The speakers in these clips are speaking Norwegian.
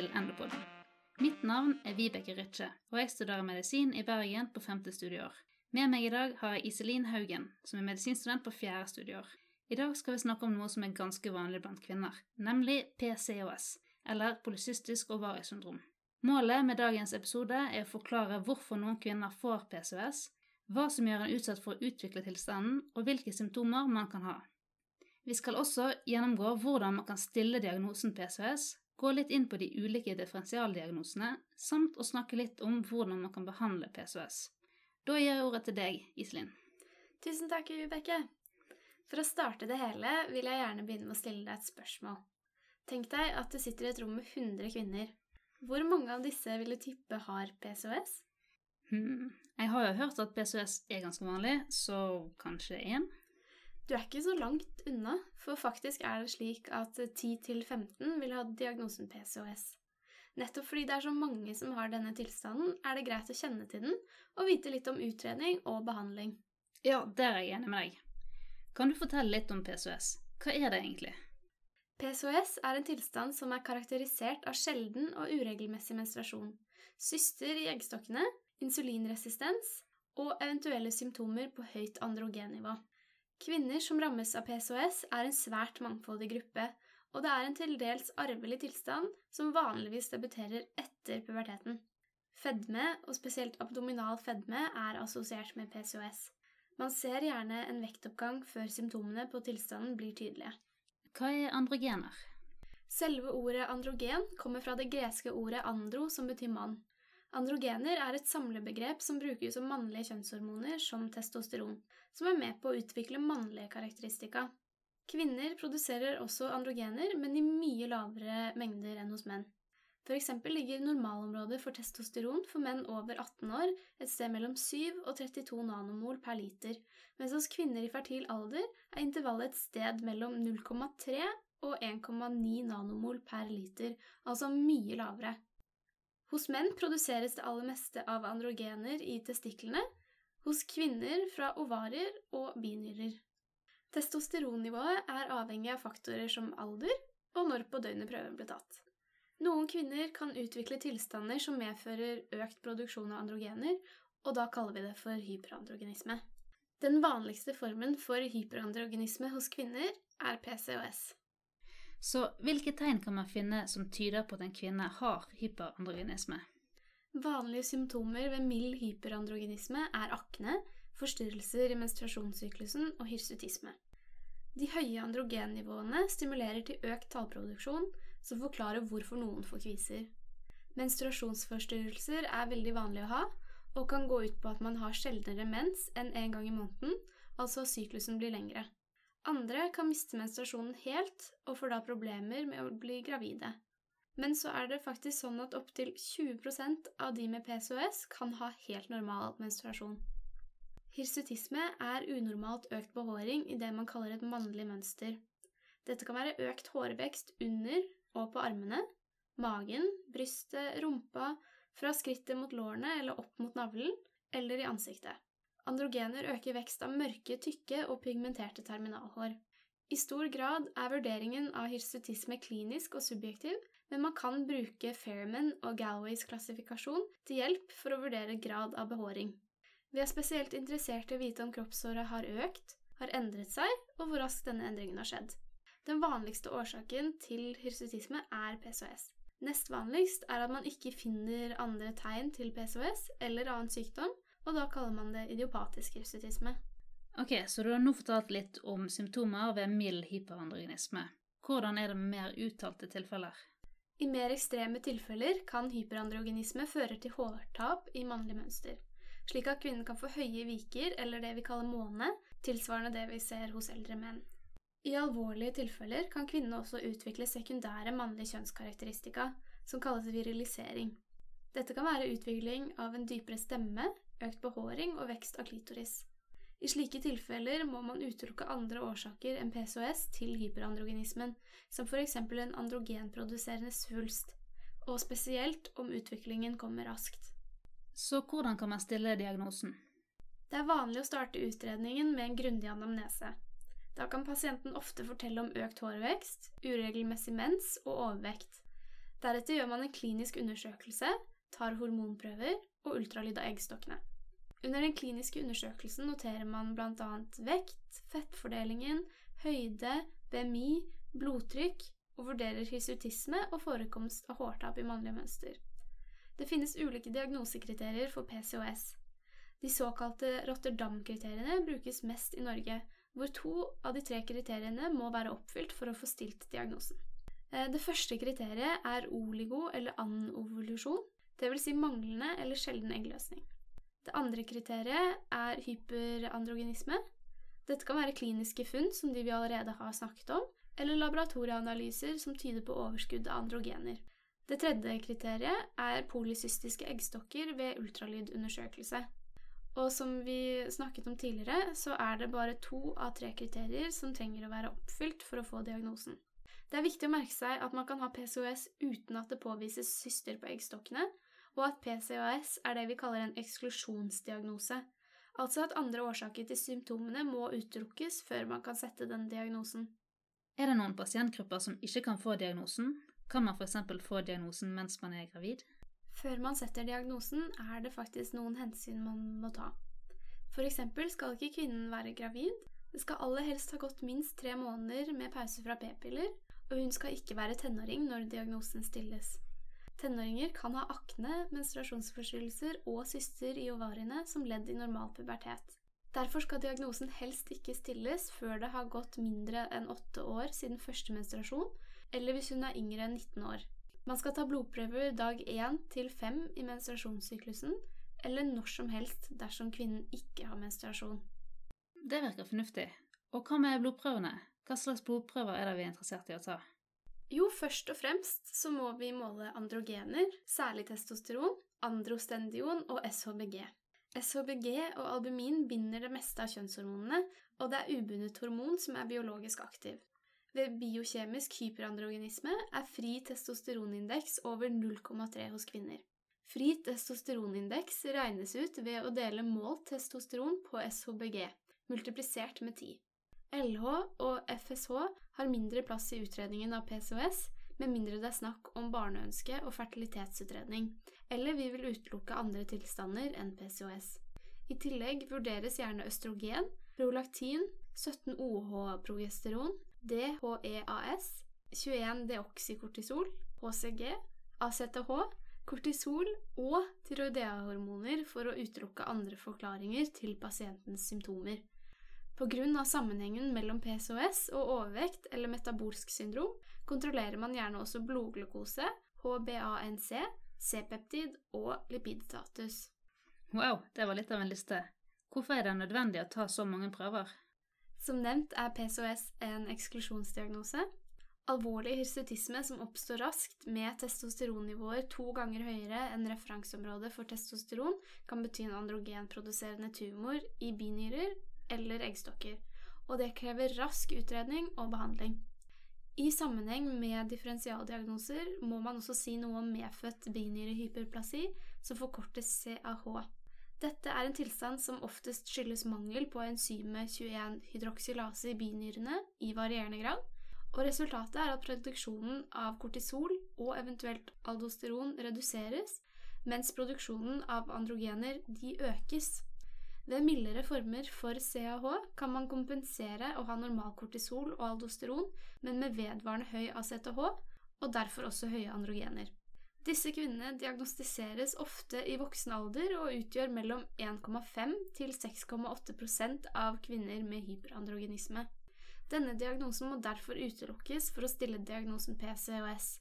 til Endopod. Mitt navn er Vibeke Rytje, og jeg studerer medisin i Bergen på femte studieår. Med meg i dag har jeg Iselin Haugen, som er medisinstudent på fjerde studieår. I dag skal vi snakke om noe som er ganske vanlig blant kvinner, nemlig PCOS, eller polycystisk ovariesyndrom. Målet med dagens episode er å forklare hvorfor noen kvinner får PCOS, hva som gjør en utsatt for å utvikle tilstanden, og hvilke symptomer man kan ha. Vi skal også gjennomgå hvordan man kan stille diagnosen PCOS, gå litt inn på de ulike differensialdiagnosene, samt å snakke litt om hvordan man kan behandle PCOS. Da gir jeg ordet til deg, Iselin. Tusen takk, Vibeke. For å starte det hele vil jeg gjerne begynne med å stille deg et spørsmål. Tenk deg at du sitter i et rom med 100 kvinner. Hvor mange av disse vil du tippe har PCOS? Hmm. Jeg har jo hørt at PCOS er ganske vanlig, så kanskje én? Du er ikke så langt unna, for faktisk er det slik at 10-15 vil ha diagnosen PCOS. Nettopp fordi det er så mange som har denne tilstanden, er det greit å kjenne til den og vite litt om utredning og behandling. Ja, der er jeg enig med deg. Kan du fortelle litt om PCOS? Hva er det egentlig? PCOS er en tilstand som er karakterisert av sjelden og uregelmessig menstruasjon, syster i eggstokkene, insulinresistens og eventuelle symptomer på høyt androgennivå. Kvinner som rammes av PCOS, er en svært mangfoldig gruppe, og det er en til dels arvelig tilstand som vanligvis debuterer etter puberteten. Fedme, og spesielt abdominal fedme, er assosiert med PCOS. Man ser gjerne en vektoppgang før symptomene på tilstanden blir tydelige. Hva er androgener? Selve ordet androgen kommer fra det greske ordet andro, som betyr mann. Androgener er et samlebegrep som brukes om mannlige kjønnshormoner som testosteron, som er med på å utvikle mannlige karakteristika. Kvinner produserer også androgener, men i mye lavere mengder enn hos menn. For eksempel ligger normalområdet for testosteron for menn over 18 år et sted mellom 7 og 32 nanomol per liter, mens hos kvinner i fertil alder er intervallet et sted mellom 0,3 og 1,9 nanomol per liter, altså mye lavere. Hos menn produseres det aller meste av androgener i testiklene, hos kvinner fra ovarier og binyrer. Testosteronnivået er avhengig av faktorer som alder og når på døgnet prøven ble tatt. Noen kvinner kan utvikle tilstander som medfører økt produksjon av androgener, og da kaller vi det for hyperandrogenisme. Den vanligste formen for hyperandrogenisme hos kvinner er PCOS. Så hvilke tegn kan man finne som tyder på at en kvinne har hyperandrogenisme? Vanlige symptomer ved mild hyperandrogenisme er akne, forstyrrelser i menstruasjonssyklusen og hirsutisme. De høye androgennivåene stimulerer til økt tallproduksjon, som forklarer hvorfor noen får kviser. Menstruasjonsforstyrrelser er veldig vanlig å ha, og kan gå ut på at man har sjeldnere mens enn én en gang i måneden, altså syklusen blir lengre. Andre kan miste menstruasjonen helt og får da problemer med å bli gravide. Men så er det faktisk sånn at opptil 20% av de med PCOS kan ha helt normal menstruasjon. Hirsutisme er unormalt økt behåring i det man kaller et mannlig mønster. Dette kan være økt hårvekst under og på armene, magen, brystet, rumpa, fra skrittet mot lårene eller opp mot navlen, eller i ansiktet. Androgener øker vekst av mørke, tykke og pigmenterte terminalhår. I stor grad er vurderingen av hirsutisme klinisk og subjektiv, men man kan bruke Fairman og Galways klassifikasjon til hjelp for å vurdere grad av behåring. Vi er spesielt interessert i å vite om kroppshåret har økt, har endret seg, og hvor raskt denne endringen har skjedd. Den vanligste årsaken til hirsutisme er PCOS. Nest vanligst er at man ikke finner andre tegn til PCOS eller annen sykdom, og da kaller man det idiopatisk hirsutisme. Ok, Så du har nå fortalt litt om symptomer ved mild hyperandrogenisme. Hvordan er det med mer uttalte tilfeller? I mer ekstreme tilfeller kan hyperandrogenisme føre til hårtap i mannlig mønster, slik at kvinnen kan få høye viker, eller det vi kaller måne, tilsvarende det vi ser hos eldre menn. I alvorlige tilfeller kan kvinnene også utvikle sekundære mannlige kjønnskarakteristika, som kalles virilisering. Dette kan være utvikling av en dypere stemme, økt behåring og vekst av klitoris. I slike tilfeller må man utelukke andre årsaker enn PCOS til hyperandrogenismen, som f.eks. en androgenproduserende svulst, og spesielt om utviklingen kommer raskt. Så hvordan kan man stille diagnosen? Det er vanlig å starte utredningen med en grundig anamnese. Da kan pasienten ofte fortelle om økt hårvekst, uregelmessig mens og overvekt. Deretter gjør man en klinisk undersøkelse, tar hormonprøver og ultralyd av eggstokkene. Under den kliniske undersøkelsen noterer man bl.a. vekt, fettfordelingen, høyde, BMI, blodtrykk og vurderer hirsutisme og forekomst av hårtap i mannlige mønster. Det finnes ulike diagnosekriterier for PCOS. De såkalte Rotterdam-kriteriene brukes mest i Norge, hvor to av de tre kriteriene må være oppfylt for å få stilt diagnosen. Eh, det første kriteriet er oligo- eller anovolusjon, dvs. Si manglende eller sjelden eggløsning. Det andre kriteriet er hyperandrogenisme. Dette kan være kliniske funn som de vi allerede har snakket om, eller laboratorieanalyser som tyder på overskudd av androgener. Det tredje kriteriet er polycystiske eggstokker ved ultralydundersøkelse. Og som vi snakket om tidligere, så er det bare to av tre kriterier som trenger å være oppfylt for å få diagnosen. Det er viktig å merke seg at man kan ha PCOS uten at det påvises syster på eggstokkene, og at PCOS er det vi kaller en eksklusjonsdiagnose, altså at andre årsaker til symptomene må utelukkes før man kan sette den diagnosen. Er det noen pasientgrupper som ikke kan få diagnosen? Kan man f.eks. få diagnosen mens man er gravid? Før man setter diagnosen, er det faktisk noen hensyn man må ta. For eksempel skal ikke kvinnen være gravid, det skal aller helst ha gått minst tre måneder med pause fra p-piller, og hun skal ikke være tenåring når diagnosen stilles. Tenåringer kan ha akne, menstruasjonsforstyrrelser og syster i ovariene som ledd i normal pubertet. Derfor skal diagnosen helst ikke stilles før det har gått mindre enn åtte år siden første menstruasjon, eller hvis hun er yngre enn 19 år. Man skal ta blodprøver dag 1 til 5 i menstruasjonssyklusen, eller når som helst dersom kvinnen ikke har menstruasjon. Det virker fornuftig. Og hva med blodprøvene? Hva slags blodprøver er det vi er interessert i å ta? Jo, først og fremst så må vi måle androgener, særlig testosteron, androstendion og SHBG. SHBG og albumin binder det meste av kjønnshormonene, og det er ubundet hormon som er biologisk aktiv. Ved biokjemisk hyperandrogenisme er fri testosteronindeks over 0,3 hos kvinner. Fri testosteronindeks regnes ut ved å dele målt testosteron på SHBG, multiplisert med 10. LH og FSH har mindre plass i utredningen av PCOS, med mindre det er snakk om barneønske og fertilitetsutredning, eller vi vil utelukke andre tilstander enn PCOS. I tillegg vurderes gjerne østrogen, prolaktin, 17-OH-progesteron, DHEAS, 21-deoksykortisol, HCG, ACTH, kortisol og tyroideahormoner for å utelukke andre forklaringer til pasientens symptomer. Pga. sammenhengen mellom PCOS og overvekt eller metabolsk syndrom kontrollerer man gjerne også blodglukose, HBANC, C-peptid og lipidstatus. Wow, det var litt av en liste. Hvorfor er det nødvendig å ta så mange prøver? Som nevnt er PCOS en eksklusjonsdiagnose. Alvorlig hirsutisme som oppstår raskt med testosteronnivåer to ganger høyere enn referanseområdet for testosteron, kan bety en androgenproduserende tumor i binyrer eller eggstokker, og det krever rask utredning og behandling. I sammenheng med differensialdiagnoser må man også si noe om medfødt binyrehyperplasi, som forkortes CAH. Dette er en tilstand som oftest skyldes mangel på enzymet 21-hydroksylase i binyrene i varierende grad, og resultatet er at produksjonen av kortisol og eventuelt aldosteron reduseres, mens produksjonen av androgener de økes. Ved mildere former for CAH kan man kompensere og ha normal kortisol og aldosteron, men med vedvarende høy ACTH, og derfor også høye androgener. Disse kvinnene diagnostiseres ofte i voksen alder og utgjør mellom 1,5 til 6,8% av kvinner med hyperandrogenisme. Denne diagnosen må derfor utelukkes for å stille diagnosen PCOS,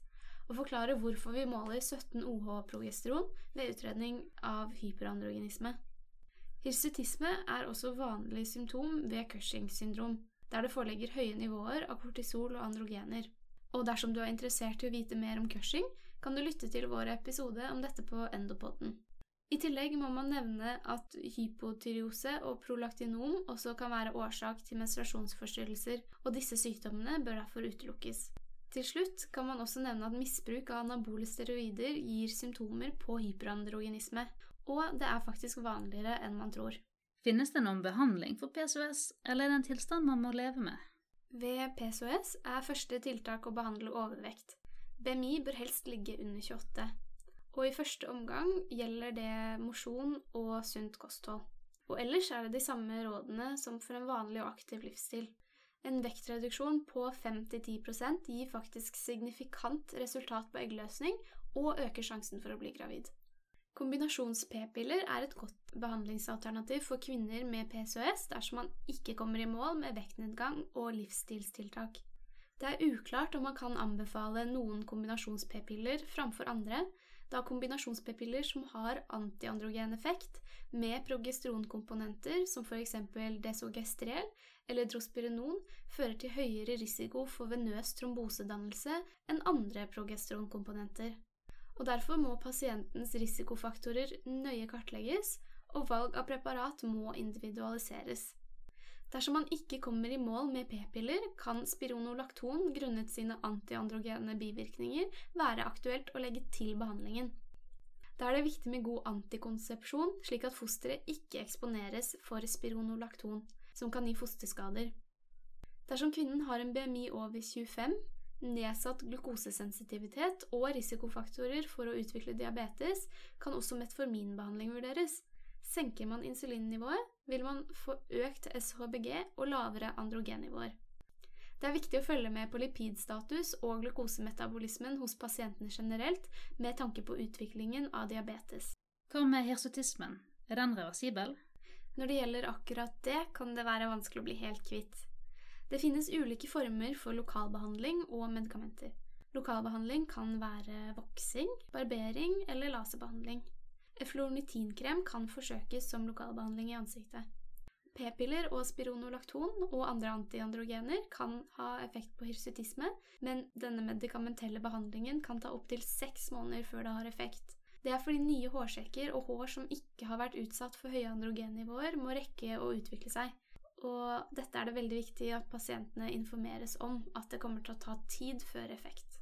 og forklare hvorfor vi måler 17 OH-progesteron ved utredning av hyperandrogenisme. Hirsutisme er også vanlig symptom ved Cushing syndrom, der det foreligger høye nivåer av kortisol og androgener. Og dersom du er interessert i å vite mer om Cushing, kan du lytte til vår episode om dette på Endopoden. I tillegg må man nevne at hypotyreose og prolaktinom også kan være årsak til menstruasjonsforstyrrelser, og disse sykdommene bør derfor utelukkes. Til slutt kan man også nevne at misbruk av anabole steroider gir symptomer på hyperandrogenisme, og det er faktisk vanligere enn man tror. Finnes det noen behandling for PCOS, eller er det en tilstand man må leve med? Ved PCOS er første tiltak å behandle overvekt. BMI bør helst ligge under 28. Og i første omgang gjelder det mosjon og sunt kosthold. Og ellers er det de samme rådene som for en vanlig og aktiv livsstil. En vektreduksjon på 5-10% gir faktisk signifikant resultat på eggløsning og øker sjansen for å bli gravid. Kombinasjons-p-piller er et godt behandlingsalternativ for kvinner med PCOS dersom man ikke kommer i mål med vektnedgang og livsstilstiltak. Det er uklart om man kan anbefale noen kombinasjons-p-piller framfor andre, da kombinasjons-p-piller som har antiandrogen effekt med progesteronkomponenter som f.eks. desogestrel eller drospirenon, fører til høyere risiko for venøs trombosedannelse enn andre progesteronkomponenter. Og Derfor må pasientens risikofaktorer nøye kartlegges, og valg av preparat må individualiseres. Dersom man ikke kommer i mål med p-piller, kan spironolakton grunnet sine antiandrogene bivirkninger være aktuelt å legge til behandlingen. Da er det viktig med god antikonsepsjon, slik at fosteret ikke eksponeres for spironolakton, som kan gi fosterskader. Dersom kvinnen har en BMI over 25, nedsatt glukosesensitivitet og risikofaktorer for å utvikle diabetes, kan også metforminbehandling vurderes. Senker man insulinnivået, vil man få økt SHBG og lavere androgennivåer. Det er viktig å følge med på lipidstatus og glukosemetabolismen hos pasientene generelt, med tanke på utviklingen av diabetes. Hva med hirsutismen? Er den reversibel? Når det gjelder akkurat det, kan det være vanskelig å bli helt kvitt. Det finnes ulike former for lokalbehandling og medikamenter. Lokalbehandling kan være voksing, barbering eller laserbehandling. Eflornitinkrem kan forsøkes som lokalbehandling i ansiktet. P-piller og spironolakton og andre antiandrogener kan ha effekt på hirsutisme, men denne medikamentelle behandlingen kan ta opptil seks måneder før det har effekt. Det er fordi nye hårsekker og hår som ikke har vært utsatt for høye androgennivåer, må rekke å utvikle seg. Og dette er det veldig viktig at pasientene informeres om, at det kommer til å ta tid før effekt.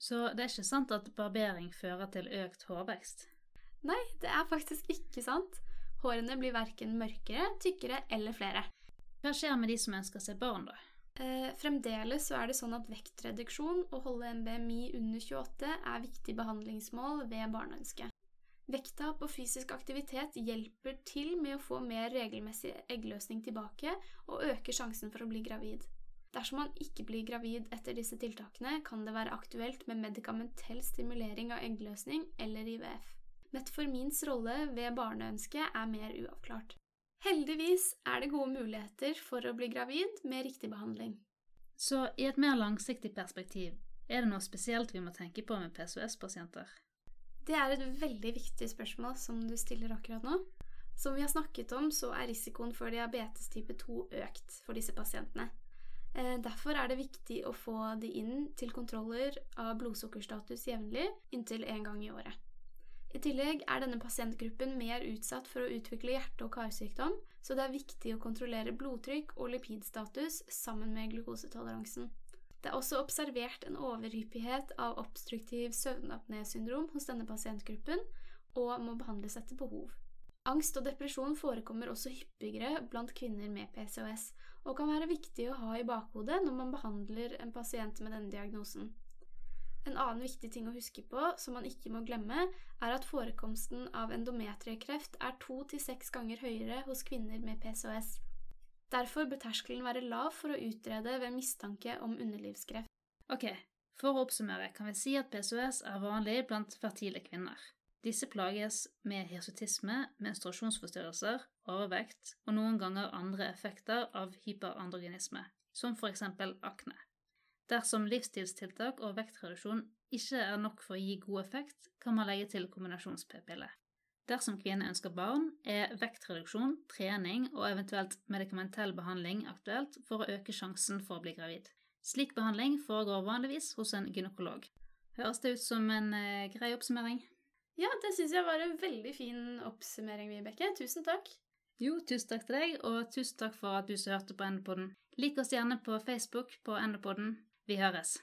Så det er ikke sant at barbering fører til økt hårvekst? Nei, det er faktisk ikke sant. Hårene blir verken mørkere, tykkere eller flere. Hva skjer med de som ønsker seg barn, da? Eh, fremdeles så er det sånn at vektreduksjon og holde en BMI under 28 er viktig behandlingsmål ved barneønske. Vekttap og fysisk aktivitet hjelper til med å få mer regelmessig eggløsning tilbake og øker sjansen for å bli gravid. Dersom man ikke blir gravid etter disse tiltakene, kan det være aktuelt med medikamentell stimulering av eggløsning eller IVF. Metformins rolle ved barneønske er mer uavklart. Heldigvis er det gode muligheter for å bli gravid med riktig behandling. Så i et mer langsiktig perspektiv, er det noe spesielt vi må tenke på med PCOS-pasienter? Det er et veldig viktig spørsmål som du stiller akkurat nå. Som vi har snakket om, så er risikoen for diabetes type 2 økt for disse pasientene. Eh, derfor er det viktig å få de inn til kontroller av blodsukkerstatus jevnlig, inntil én gang i året. I tillegg er denne pasientgruppen mer utsatt for å utvikle hjerte- og karsykdom, så det er viktig å kontrollere blodtrykk og lipidstatus sammen med glukosetoleransen. Det er også observert en overhyppighet av obstruktiv søvnapnésyndrom hos denne pasientgruppen, og må behandles etter behov. Angst og depresjon forekommer også hyppigere blant kvinner med PCOS, og kan være viktig å ha i bakhodet når man behandler en pasient med denne diagnosen. En annen viktig ting å huske på, som man ikke må glemme, er at forekomsten av endometriekreft er to til seks ganger høyere hos kvinner med PCOS. Derfor bør terskelen være lav for å utrede ved mistanke om underlivskreft. Ok, for å oppsummere kan vi si at PCOS er vanlig blant fertile kvinner. Disse plages med hirsutisme, menstruasjonsforstyrrelser, overvekt og noen ganger andre effekter av hyperandrogenisme, som eksempel akne. Dersom livsstilstiltak og vektreduksjon ikke er nok for å gi god effekt, kan man legge til kombinasjons-p-pille. Dersom kvinnen ønsker barn, er vektreduksjon, trening og eventuelt medikamentell behandling aktuelt for å øke sjansen for å bli gravid. Slik behandling foregår vanligvis hos en gynekolog. Høres det ut som en eh, grei oppsummering? Ja, det syns jeg var en veldig fin oppsummering, Vibeke. Tusen takk. Jo, tusen takk til deg, og tusen takk for at du som hørte på Endepoden. Lik oss gjerne på Facebook på Endepoden. Vi høres.